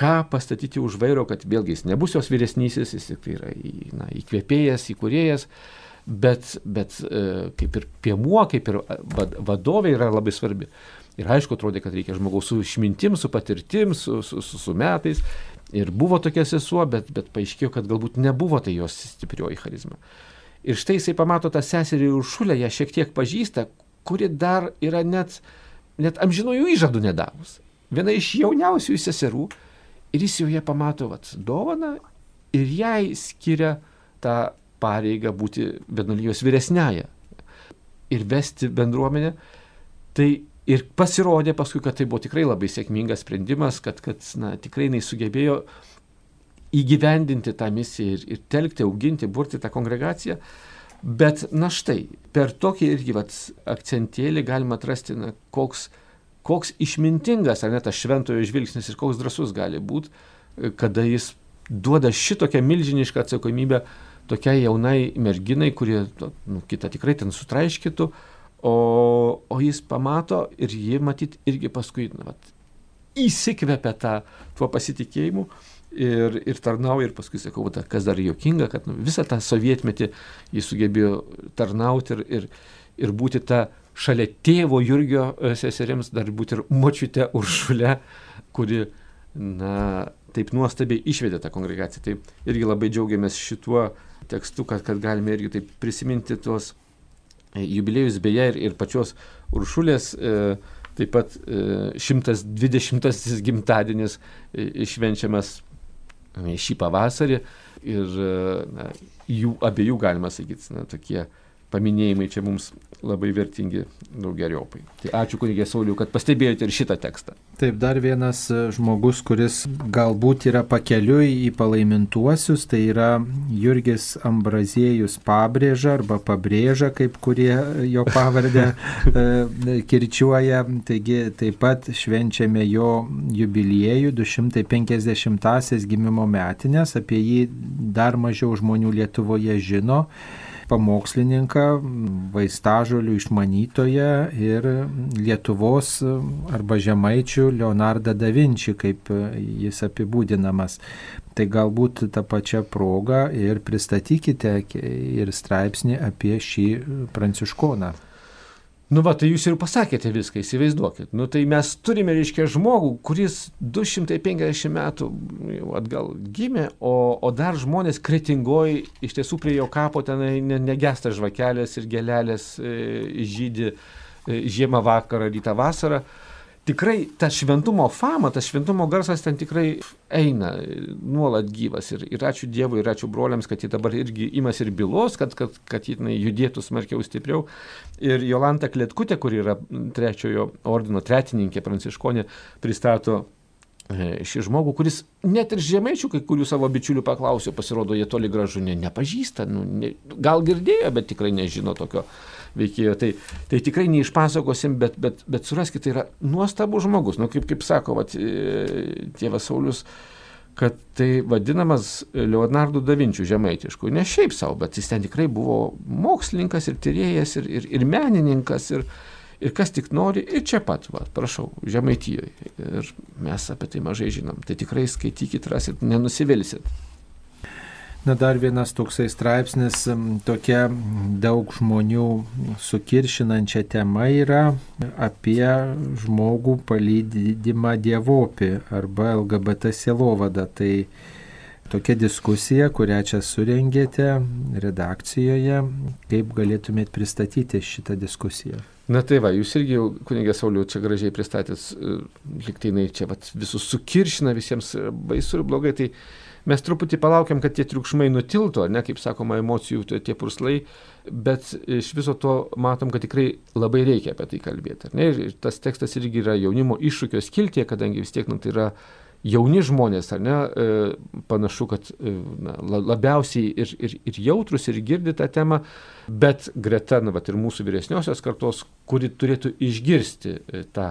S2: ką pastatyti už vairo, kad vėlgi jis nebus jos vyresnysis, jis tik tai yra na, įkvėpėjas, įkūrėjas, bet, bet e, kaip ir piemuo, kaip ir vadovė yra labai svarbi. Ir aišku, atrodė, kad reikia žmogaus su išmintim, su patirtim, su, su, su, su metais. Ir buvo tokia sesuo, bet, bet paaiškėjo, kad galbūt nebuvo tai jos stiprioji charizma. Ir štai jisai pamato tą seserį Uršulę, ją šiek tiek pažįsta, kuri dar yra net, net amžinojų įžadų nedavus. Viena iš jauniausių seserų, Ir jis joje pamato vat, dovaną ir jai skiria tą pareigą būti vienuolijos vyresnėje ir vesti bendruomenę. Tai ir pasirodė paskui, kad tai buvo tikrai labai sėkmingas sprendimas, kad, kad na, tikrai jinai sugebėjo įgyvendinti tą misiją ir, ir telkti, auginti, burti tą kongregaciją. Bet na štai, per tokį irgi vat, akcentėlį galima atrasti, na, koks koks išmintingas, ar net tas šventojo žvilgsnis ir koks drasus gali būti, kada jis duoda šitokią milžinišką atsakomybę tokiai jaunai merginai, kurie nu, kitą tikrai ten sutraiškytų, o, o jis pamato ir ji matyt irgi paskui nu, vat, įsikvepia tą, tuo pasitikėjimu ir, ir tarnauja ir paskui sakau, ta, kas dar jokinga, kad nu, visą tą sovietmetį jis sugebėjo tarnauti ir, ir, ir būti ta šalia tėvo Jurgio e, seserims dar būti ir močiute Uršulė, kuri, na, taip nuostabiai išvedė tą kongregaciją. Tai irgi labai džiaugiamės šituo tekstu, kad, kad galime irgi taip prisiminti tuos e, jubiliejus beje ir, ir pačios Uršulės. E, taip pat e, 120 gimtadienis e, švenčiamas e, šį pavasarį ir na, jų abiejų, galima sakyti, na, tokie paminėjimai čia mums labai vertingi daugeriopai. Tai ačiū kunigė Sauliu, kad pastebėjote ir šitą tekstą.
S1: Taip, dar vienas e, žmogus, kuris galbūt yra pakeliui į palaimintuosius, tai yra Jurgis Ambraziejus pabrėža arba pabrėža, kaip kurie jo pavardę *laughs* e, kirčiuoja. Taigi taip pat švenčiame jo jubiliejų 250-asias gimimo metinės, apie jį dar mažiau žmonių Lietuvoje žino pamokslininką, vaistažolių išmanytoją ir Lietuvos arba žemaičių Leonardą da Vinci, kaip jis apibūdinamas. Tai galbūt tą pačią progą ir pristatykite ir straipsnį apie šį pranciškoną.
S2: Nu, va, tai jūs ir pasakėte viską, įsivaizduokit. Nu, tai mes turime, reiškia, žmogų, kuris 250 metų atgal gimė, o, o dar žmonės kretingoji, iš tiesų prie jo kapo ten negesta žvakelės ir gelelės e, žydi e, žiemą vakarą, rytą vasarą. E, tikrai tas šventumo fama, tas šventumo garsas ten tikrai eina nuolat gyvas. Ir, ir ačiū Dievui, ir ačiū broliams, kad jie dabar irgi imas ir bylos, kad, kad, kad jinai judėtų smarkiau, stipriau. Ir Jolanta Kletkutė, kuri yra trečiojo ordino tretininkė pranciškonė, pristato e, šį žmogų, kuris net ir žemaičių, kai kurių savo bičiulių paklausė, pasirodo, jie toli gražu ne, nepažįsta, nu, ne, gal girdėjo, bet tikrai nežino tokio veikėjo. Tai, tai tikrai neišpasakosim, bet, bet, bet suraskite, tai yra nuostabus žmogus. Nu, kaip, kaip sako vat, e, tėvas Saulis, kad tai vadinamas Leonardo da Vinčių žemaitišku. Ne šiaip savo, bet jis ten tikrai buvo mokslininkas ir tyrėjas ir, ir, ir menininkas. Ir, ir kas tik nori, ir čia pat, va, prašau, Žemaitijoje. Ir mes apie tai mažai žinom. Tai tikrai skaitykit, rasit, nenusivilsit.
S1: Na dar vienas toksai straipsnis, tokia daug žmonių sukiršinančia tema yra apie žmogų palydimą dievopį arba LGBT sielovadą. Tai tokia diskusija, kurią čia surengėte redakcijoje, kaip galėtumėt pristatyti šitą diskusiją?
S2: Na tai va, jūs irgi jau, kunigė Sauliu, čia gražiai pristatėt, e, liktainai čia vat, visus sukiršina visiems baisu ir blogai, tai mes truputį palaukiam, kad tie triukšmai nutiltų, ne, kaip sakoma, emocijų tie purslai, bet iš viso to matom, kad tikrai labai reikia apie tai kalbėti. Ne, ir tas tekstas irgi yra jaunimo iššūkio skiltė, kadangi vis tiek, nu, tai yra jauni žmonės, ar ne, e, panašu, kad e, na, labiausiai ir, ir, ir jautrus, ir girdi tą temą, bet greta, na, bet ir mūsų vyresniosios kartos, kuri turėtų išgirsti e, tą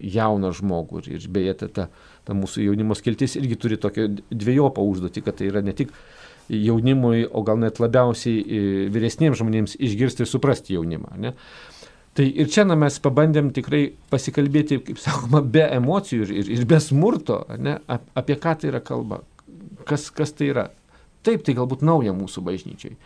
S2: jauną žmogų. Ir, ir beje, ta, ta, ta mūsų jaunimo skiltis irgi turi tokią dviejopą užduotį, kad tai yra ne tik jaunimui, o gal net labiausiai vyresniems žmonėms išgirsti ir suprasti jaunimą. Ne? Tai ir čia na, mes pabandėm tikrai pasikalbėti, kaip sakoma, be emocijų ir, ir, ir be smurto, ne, apie ką tai yra kalba, kas, kas tai yra. Taip, tai galbūt nauja mūsų bažnyčiai.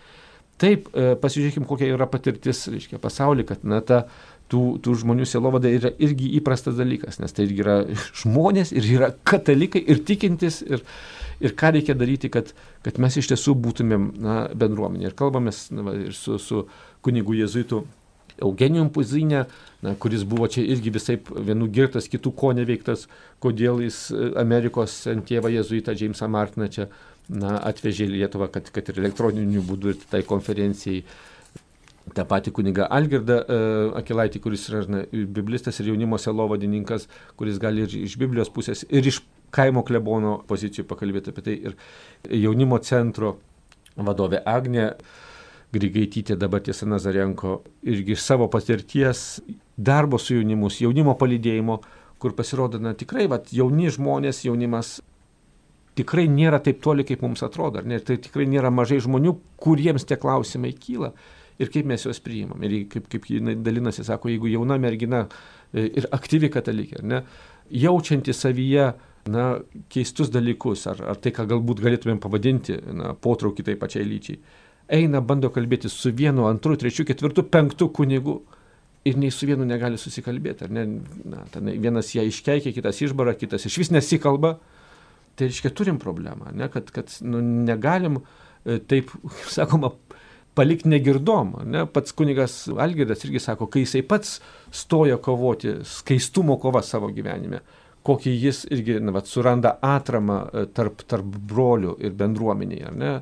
S2: Taip, e, pasižiūrėkime, kokia yra patirtis, reiškia, pasaulyje, kad na, ta, tų, tų žmonių sielovada yra irgi įprastas dalykas, nes tai irgi yra žmonės ir yra katalikai ir tikintis ir, ir ką reikia daryti, kad, kad mes iš tiesų būtumėm na, bendruomenė. Ir kalbamės na, ir su, su kunigu Jėzuitu Eugenijum Puzinė, na, kuris buvo čia irgi visai vienų girtas, kitų ko neveiktas, kodėl jis e, Amerikos tėvą Jėzuitą Džeimsą Martiną čia na, atvežė į Lietuvą, kad, kad ir elektroniniu būdu ir tai konferencijai. Ta pati kuniga Algirda uh, Akilaitį, kuris yra na, biblistas ir jaunimo selovadininkas, kuris gali ir iš Biblijos pusės, ir iš kaimo klebono pozicijų pakalbėti apie tai. Ir jaunimo centro vadovė Agnė uh, Grigaitytė, dabar tiesa Nazarenko, irgi iš savo patirties darbo su jaunimus, jaunimo palydėjimo, kur pasirodo, na tikrai, vat, jauni žmonės, jaunimas tikrai nėra taip toli, kaip mums atrodo, ne, tai tikrai nėra mažai žmonių, kuriems tie klausimai kyla ir kaip mes juos priimam. Ir kaip, kaip jinai dalinasi, sako, jeigu jauna mergina e, ir aktyvi katalikė, ne, jaučianti savyje na, keistus dalykus, ar, ar tai, ką galbūt galėtumėm pavadinti na, potraukį tai pačiai lyčiai eina, bando kalbėti su vienu, antru, trečiu, ketvirtu, penktu kunigu ir nei su vienu negali susikalbėti. Ne? Na, vienas ją iškeikia, kitas išbara, kitas iš vis nesikalba. Tai reiškia, turim problemą, ne? kad, kad nu, negalim e, taip, sakoma, palikti negirdom. Ne? Pats kunigas Algirdas irgi sako, kai jisai pats stoja kovoti skaistumo kova savo gyvenime, kokį jis irgi na, vat, suranda atramą e, tarp, tarp brolių ir bendruomenėje. Ne?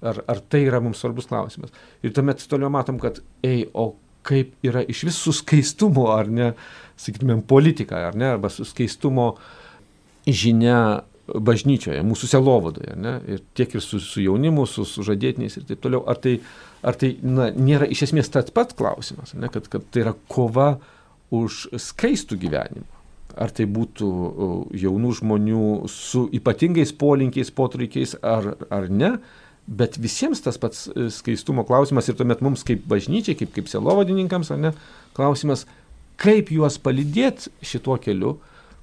S2: Ar, ar tai yra mums svarbus klausimas. Ir tuomet toliau matom, kad, ei, o kaip yra iš vis su skaistumo, ar ne, sakytumėm, politika, ar ne, arba skaistumo žinia bažnyčioje, mūsų selovadoje, ne, ir tiek ir su, su jaunimu, su, su žadėtiniais ir taip toliau. Ar tai, ar tai na, nėra iš esmės tas pats klausimas, ne, kad, kad tai yra kova už skaistų gyvenimą. Ar tai būtų jaunų žmonių su ypatingais polinkiais, potreikiais ar, ar ne, Bet visiems tas pats e, skaistumo klausimas ir tuomet mums kaip bažnyčiai, kaip, kaip selovadininkams, ne, klausimas, kaip juos palydėti šituo keliu,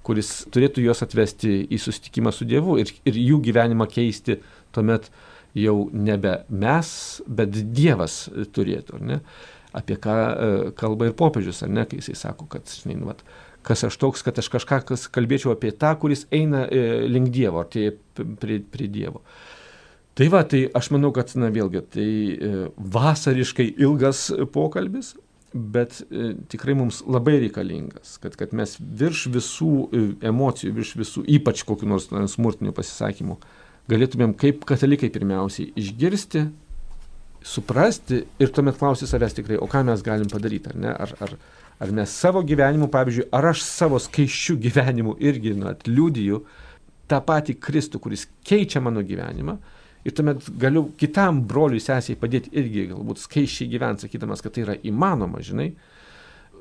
S2: kuris turėtų juos atvesti į susitikimą su Dievu ir, ir jų gyvenimą keisti tuomet jau nebe mes, bet Dievas turėtų. Ne? Apie ką e, kalba ir popiežius, ar ne, kai jisai sako, kad, žinai, nu, vat, kas aš toks, kad aš kažką kalbėčiau apie tą, kuris eina e, link Dievo, ar tai prie, prie Dievo. Tai va, tai aš manau, kad, na vėlgi, tai e, vasariškai ilgas pokalbis, bet e, tikrai mums labai reikalingas, kad, kad mes virš visų e, emocijų, virš visų, ypač kokiu nors na, smurtinių pasisakymų, galėtumėm kaip katalikai pirmiausiai išgirsti, suprasti ir tuomet klausyti savęs tikrai, o ką mes galim padaryti, ar ne? Ar, ar, ar mes savo gyvenimu, pavyzdžiui, ar aš savo skaičių gyvenimu irgi na, liūdiju tą patį Kristų, kuris keičia mano gyvenimą, Ir tuomet galiu kitam broliui sesiai padėti irgi galbūt skaičiai gyventi, sakydamas, kad tai yra įmanoma, žinai.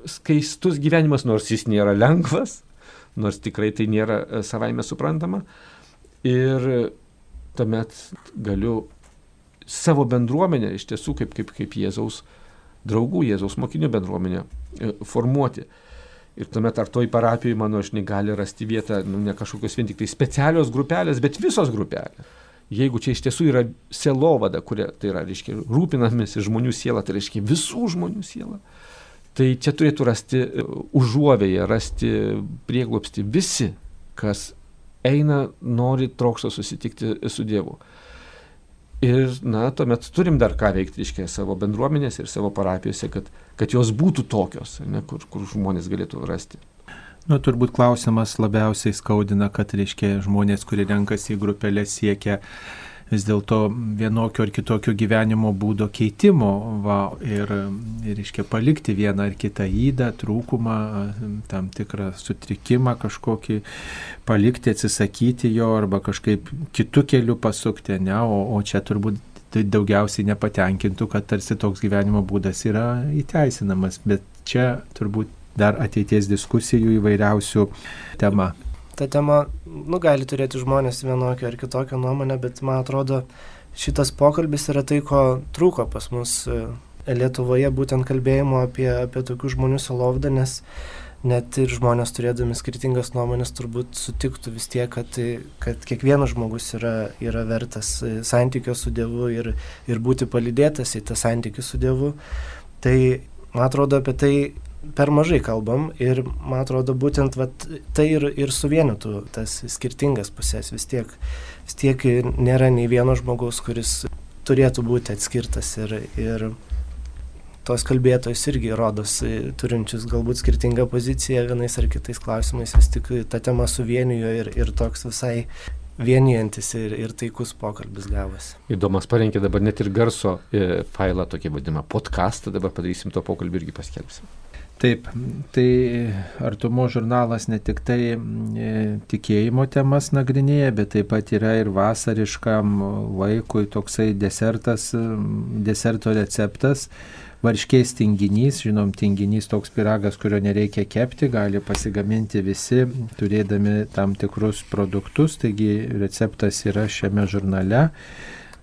S2: Skaistus gyvenimas, nors jis nėra lengvas, nors tikrai tai nėra e, savaime suprantama. Ir tuomet galiu savo bendruomenę iš tiesų kaip, kaip, kaip Jėzaus draugų, Jėzaus mokinių bendruomenę e, formuoti. Ir tuomet ar toj parapijoje mano žinai gali rasti vietą, nu, ne kažkokios vien tik tai specialios grupelės, bet visos grupelės jeigu čia iš tiesų yra selovada, kuria, tai yra, reiškia, rūpinamės žmonių siela, tai reiškia visų žmonių siela, tai čia turėtų rasti e, užuovėje, rasti prieglopsti visi, kas eina, nori, trokšta susitikti su Dievu. Ir, na, tuomet turim dar ką veikti, reiškia, savo bendruomenėse ir savo parapijose, kad, kad jos būtų tokios, ne, kur, kur žmonės galėtų rasti.
S1: Nu, turbūt klausimas labiausiai skaudina, kad, reiškia, žmonės, kurie renkasi į grupelę, siekia vis dėlto vienokio ar kitokio gyvenimo būdo keitimo va, ir, ir reiškia, palikti vieną ar kitą įdą, trūkumą, tam tikrą sutrikimą kažkokį, palikti, atsisakyti jo arba kažkaip kitų kelių pasukti, ne, o, o čia turbūt tai daugiausiai nepatenkintų, kad tarsi toks gyvenimo būdas yra įteisinamas, bet čia turbūt dar ateities diskusijų įvairiausių tema
S3: ta tema, nu, gali turėti žmonės vienokią ar kitokią nuomonę, bet man atrodo, šitas pokalbis yra tai, ko trūko pas mus e, Lietuvoje, būtent kalbėjimo apie, apie tokių žmonių salovdą, nes net ir žmonės turėdami skirtingas nuomonės turbūt sutiktų vis tiek, kad, kad kiekvienas žmogus yra, yra vertas e, santykio su Dievu ir, ir būti palydėtas į tą santykį su Dievu. Tai man atrodo apie tai per mažai kalbam ir man atrodo būtent vat, tai ir, ir suvienytų tas skirtingas pusės vis tiek. Vis tiek nėra nei vieno žmogaus, kuris turėtų būti atskirtas ir, ir tos kalbėtojus irgi rodos, turinčius galbūt skirtingą poziciją vienais ar kitais klausimais, vis tik ta tema suvienijo ir, ir toks visai vienijantis ir, ir taikus pokalbis gavosi.
S2: Įdomas parengė dabar net ir garso e, failą, tokį vadinamą podcastą, dabar padarysim to pokalbį irgi paskelbsim.
S1: Taip, tai artumo žurnalas ne tik tai e, tikėjimo temas nagrinėja, bet taip pat yra ir vasariškam laikui toksai desertas, deserto receptas, varškės tinginys, žinom, tinginys toks piragas, kurio nereikia kepti, gali pasigaminti visi, turėdami tam tikrus produktus, taigi receptas yra šiame žurnale.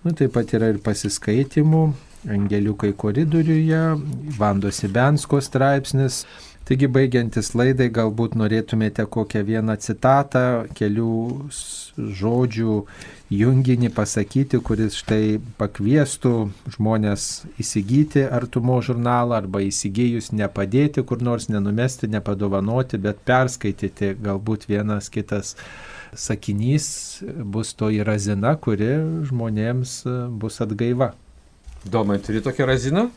S1: Nu, taip pat yra ir pasiskaitimų, Angeliukai koridoriuje, Vandos Ibensko straipsnis. Taigi baigiantis laidai galbūt norėtumėte kokią vieną citatą, kelių žodžių junginį pasakyti, kuris štai pakviestų žmonės įsigyti artumo žurnalą arba įsigijus nepadėti kur nors, nenumesti, nepadovanoti, bet perskaityti galbūt vienas kitas sakinys bus to įrazina, kuri žmonėms bus atgaiva.
S2: Domai, turi tokią raziną?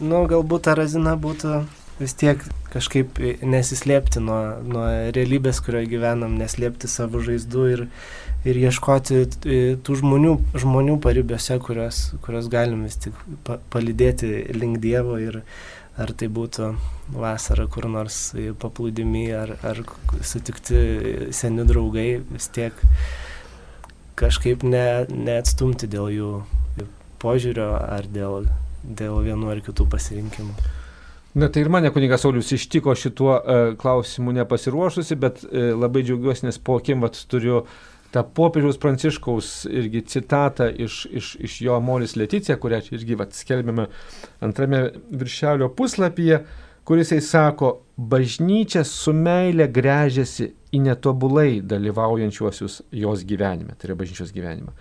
S3: Nu, galbūt ta razina būtų vis tiek kažkaip nesislėpti nuo, nuo realybės, kurioje gyvenam, neslėpti savo žaizdų ir, ir ieškoti e, tų žmonių, žmonių paribiuose, kurios, kurios galim vis tik pa, palidėti link Dievo ir ar tai būtų vasara kur nors paplūdimi, ar, ar sutikti seni draugai, vis tiek kažkaip ne, neatstumti dėl jų požiūrio ar dėl, dėl vienų ar kitų pasirinkimų.
S2: Na tai ir mane kunigas Saulis ištiko šituo uh, klausimu nepasiruošusi, bet uh, labai džiaugiuosi, nes po akim vat turiu tą popiežiaus pranciškaus irgi citatą iš, iš, iš jo Molis Leticija, kurią čia irgi vat skelbėme antrame viršelio puslapyje, kuris jisai sako, bažnyčia su meile grežiasi į netobulai dalyvaujančiuosius jos gyvenime, tai yra bažnyčios gyvenimą.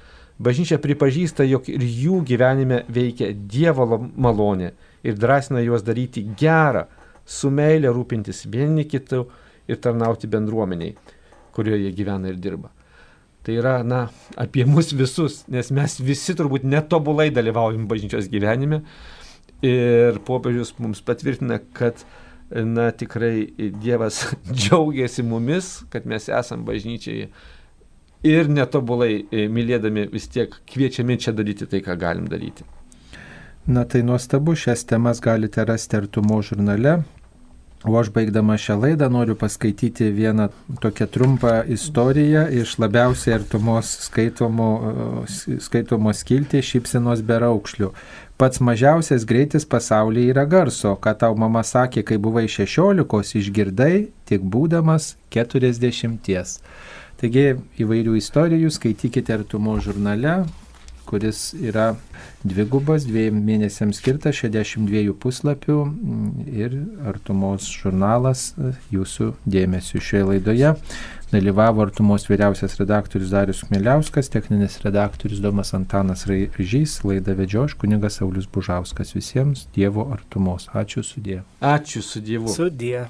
S2: Bažnyčia pripažįsta, jog ir jų gyvenime veikia Dievo malonė ir drąsina juos daryti gerą, su meilė rūpintis vieni kitų ir tarnauti bendruomeniai, kurioje jie gyvena ir dirba. Tai yra, na, apie mus visus, nes mes visi turbūt netobulai dalyvaujam bažnyčios gyvenime ir popiežius mums patvirtina, kad, na, tikrai Dievas *laughs* džiaugiasi mumis, kad mes esam bažnyčiai ir netobulai e, mylėdami vis tiek kviečiami čia daryti tai, ką galim daryti.
S1: Na tai nuostabu, šias temas galite rasti artumo žurnale. O aš baigdama šią laidą noriu paskaityti vieną tokią trumpą istoriją iš labiausiai artumos skaitomo, e, skaitomos skilti šypsenos be raukšlių. Pats mažiausias greitis pasaulyje yra garso, ką tau mama sakė, kai buvai šešiolikos, išgirdai tik būdamas keturiasdešimties. Taigi įvairių istorijų skaitykite artumo žurnale, kuris yra dvigubas, dviejų mėnesiams skirtas, 62 puslapių ir artumos žurnalas jūsų dėmesio šioje laidoje. Dalyvavo artumos vyriausias redaktorius Darius Kmeliauskas, techninis redaktorius Domas Antanas Raižys, laida vedžioš kunigas Saulis Bužauskas. Visiems Dievo artumos. Ačiū sudė.
S2: Ačiū su Dievu.
S3: Sudė.